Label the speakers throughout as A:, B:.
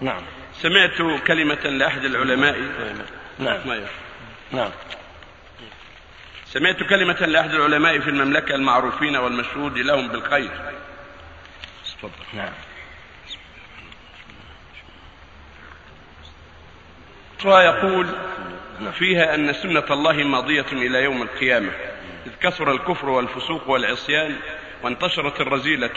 A: نعم.
B: سمعت كلمة لأحد العلماء.
A: نعم. نعم.
B: سمعت كلمة لأحد العلماء في المملكة المعروفين والمشهود لهم بالخير.
A: نعم.
B: ويقول فيها أن سنة الله ماضية إلى يوم القيامة. إذ كثر الكفر والفسوق والعصيان وانتشرت الرذيلة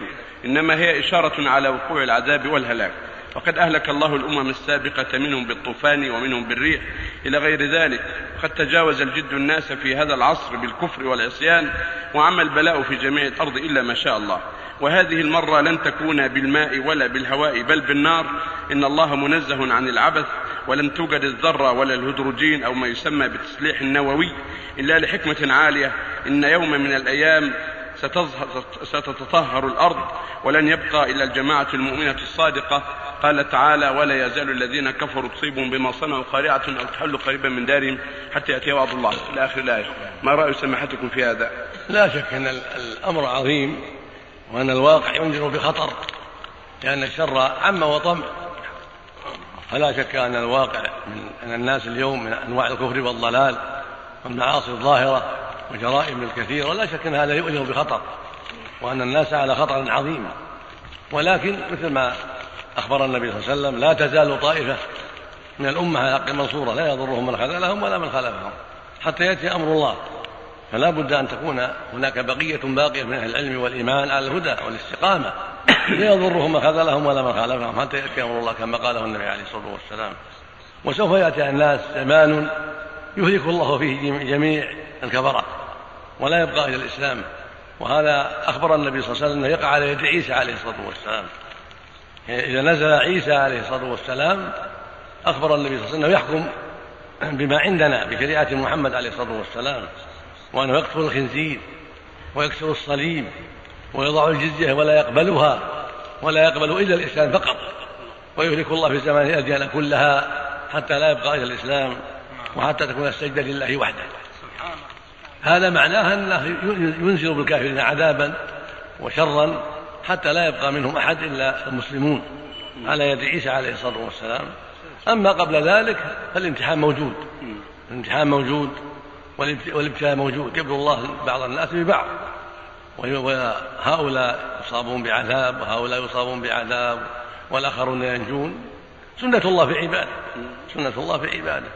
B: إنما هي إشارة على وقوع العذاب والهلاك. وقد أهلك الله الأمم السابقة منهم بالطوفان ومنهم بالريح إلى غير ذلك. وقد تجاوز الجد الناس في هذا العصر بالكفر والعصيان وعم البلاء في جميع الأرض إلا ما شاء الله. وهذه المرة لن تكون بالماء ولا بالهواء بل بالنار. إن الله منزه عن العبث ولن توجد الذرة ولا الهيدروجين أو ما يسمى بالتسليح النووي إلا لحكمة عالية. إن يوم من الأيام ستظهر ستتطهر الأرض ولن يبقى إلا الجماعة المؤمنة الصادقة. قال تعالى ولا يزال الذين كفروا تصيبهم بما صنعوا قارعة أو تحل قريبا من دارهم حتى يأتي وعد الله. إلى آخر الآية. ما رأي سماحتكم في هذا؟
A: لا شك أن الأمر عظيم وأن الواقع ينذر بخطر لأن الشر عم وطم فلا شك أن الواقع من أن الناس اليوم من أنواع الكفر والضلال والمعاصي الظاهرة. وجرائم الكثير ولا شك أن هذا يؤلم بخطر وأن الناس على خطر عظيم. ولكن مثل ما أخبر النبي صلى الله عليه وسلم لا تزال طائفة من الأمة على حق منصورة لا يضرهم من خذلهم ولا من خلفهم حتى يأتي أمر الله. فلا بد أن تكون هناك بقية باقية من أهل العلم والإيمان على الهدى والاستقامة لا يضرهم من خذلهم ولا من خالفهم حتى يأتي أمر الله كما قاله النبي عليه الصلاة والسلام. وسوف يأتي الناس زمان يهلك الله فيه جميع الكفرة. ولا يبقى إلى الإسلام. وهذا أخبر النبي صلى الله عليه وسلم أنه يقع على يد عيسى عليه الصلاة والسلام. إذا نزل عيسى عليه الصلاة والسلام أخبر النبي صلى الله عليه وسلم أنه يحكم بما عندنا بشريعة محمد عليه الصلاة والسلام وأنه يقتل الخنزير ويكسر الصليب ويضع الجزية ولا يقبلها ولا يقبل إلا الإسلام فقط. ويهلك الله في زمانه الأديان كلها حتى لا يبقى إلا الإسلام وحتى تكون السجدة لله وحده. هذا معناه أنه ينزل بالكافرين عذابا وشرا حتى لا يبقى منهم أحد إلا المسلمون. على يد عيسى عليه الصلاة والسلام. أما قبل ذلك فالامتحان موجود. الامتحان موجود والابتلاء موجود. يبلو الله بعض الناس ببعض. وهؤلاء يصابون بعذاب وهؤلاء يصابون بعذاب والآخرون ينجون. سنة الله في عباده. سنة الله في عباده.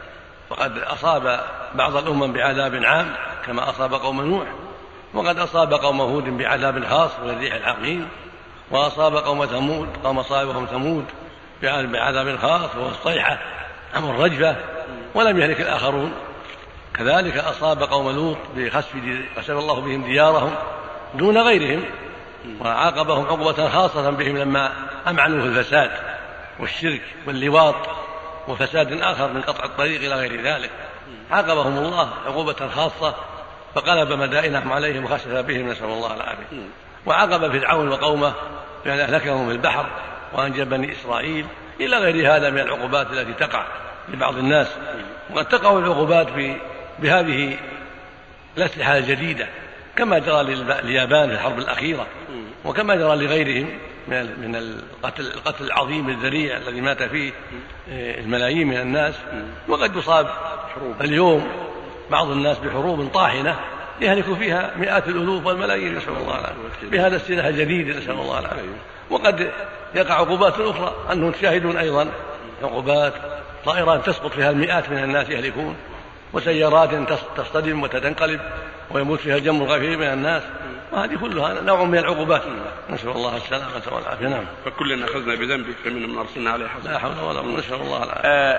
A: وقد أصاب بعض الأمم بعذاب عام كما أصاب قوم نوح وقد أصاب قوم هود بعذاب خاص من الريح العقيم وأصاب قوم ثمود قوم صاحبهم ثمود بعذاب خاص وهو الصيحة أمر الرجفة ولم يهلك الآخرون. كذلك أصاب قوم لوط بخسف قسم الله بهم ديارهم دون غيرهم وعاقبهم عقوبة خاصة بهم لما أمعنوا في الفساد والشرك واللواط. وفساد آخر من قطع الطريق إلى غير ذلك. عاقبهم الله عقوبة خاصة فقلب مدائنهم عليهم وخسف بهم نسأل الله العافية. وعاقب فرعون وقومه بأن أهلكهم في البحر وأنجى بني إسرائيل إلى غير هذا من العقوبات التي تقع لبعض الناس. وقد تقع العقوبات بهذه الأسلحة الجديدة كما جرى لليابان في الحرب الأخيرة وكما جرى لغيرهم من من القتل القتل العظيم الذريع الذي مات فيه آه، الملايين من الناس. وقد يصاب اليوم بعض الناس بحروب طاحنة يهلك فيها مئات الألوف والملايين نسأل الله العافية. بهذا السلاح الجديد نسأل الله العافية. وقد يقع عقوبات أخرى أنهم تشاهدون أيضا عقوبات طائرات تسقط فيها المئات من الناس يهلكون وسيارات تصطدم وتنقلب ويموت فيها الجم الغفير من الناس. وهذه كلها نوع من العقوبات. نسأل الله السلامة والعافية. نعم.
B: فكلنا أخذنا بذنبه فمن من أرسلنا عليه
A: حسن لا حول ولا قوة نسأل الله العافية.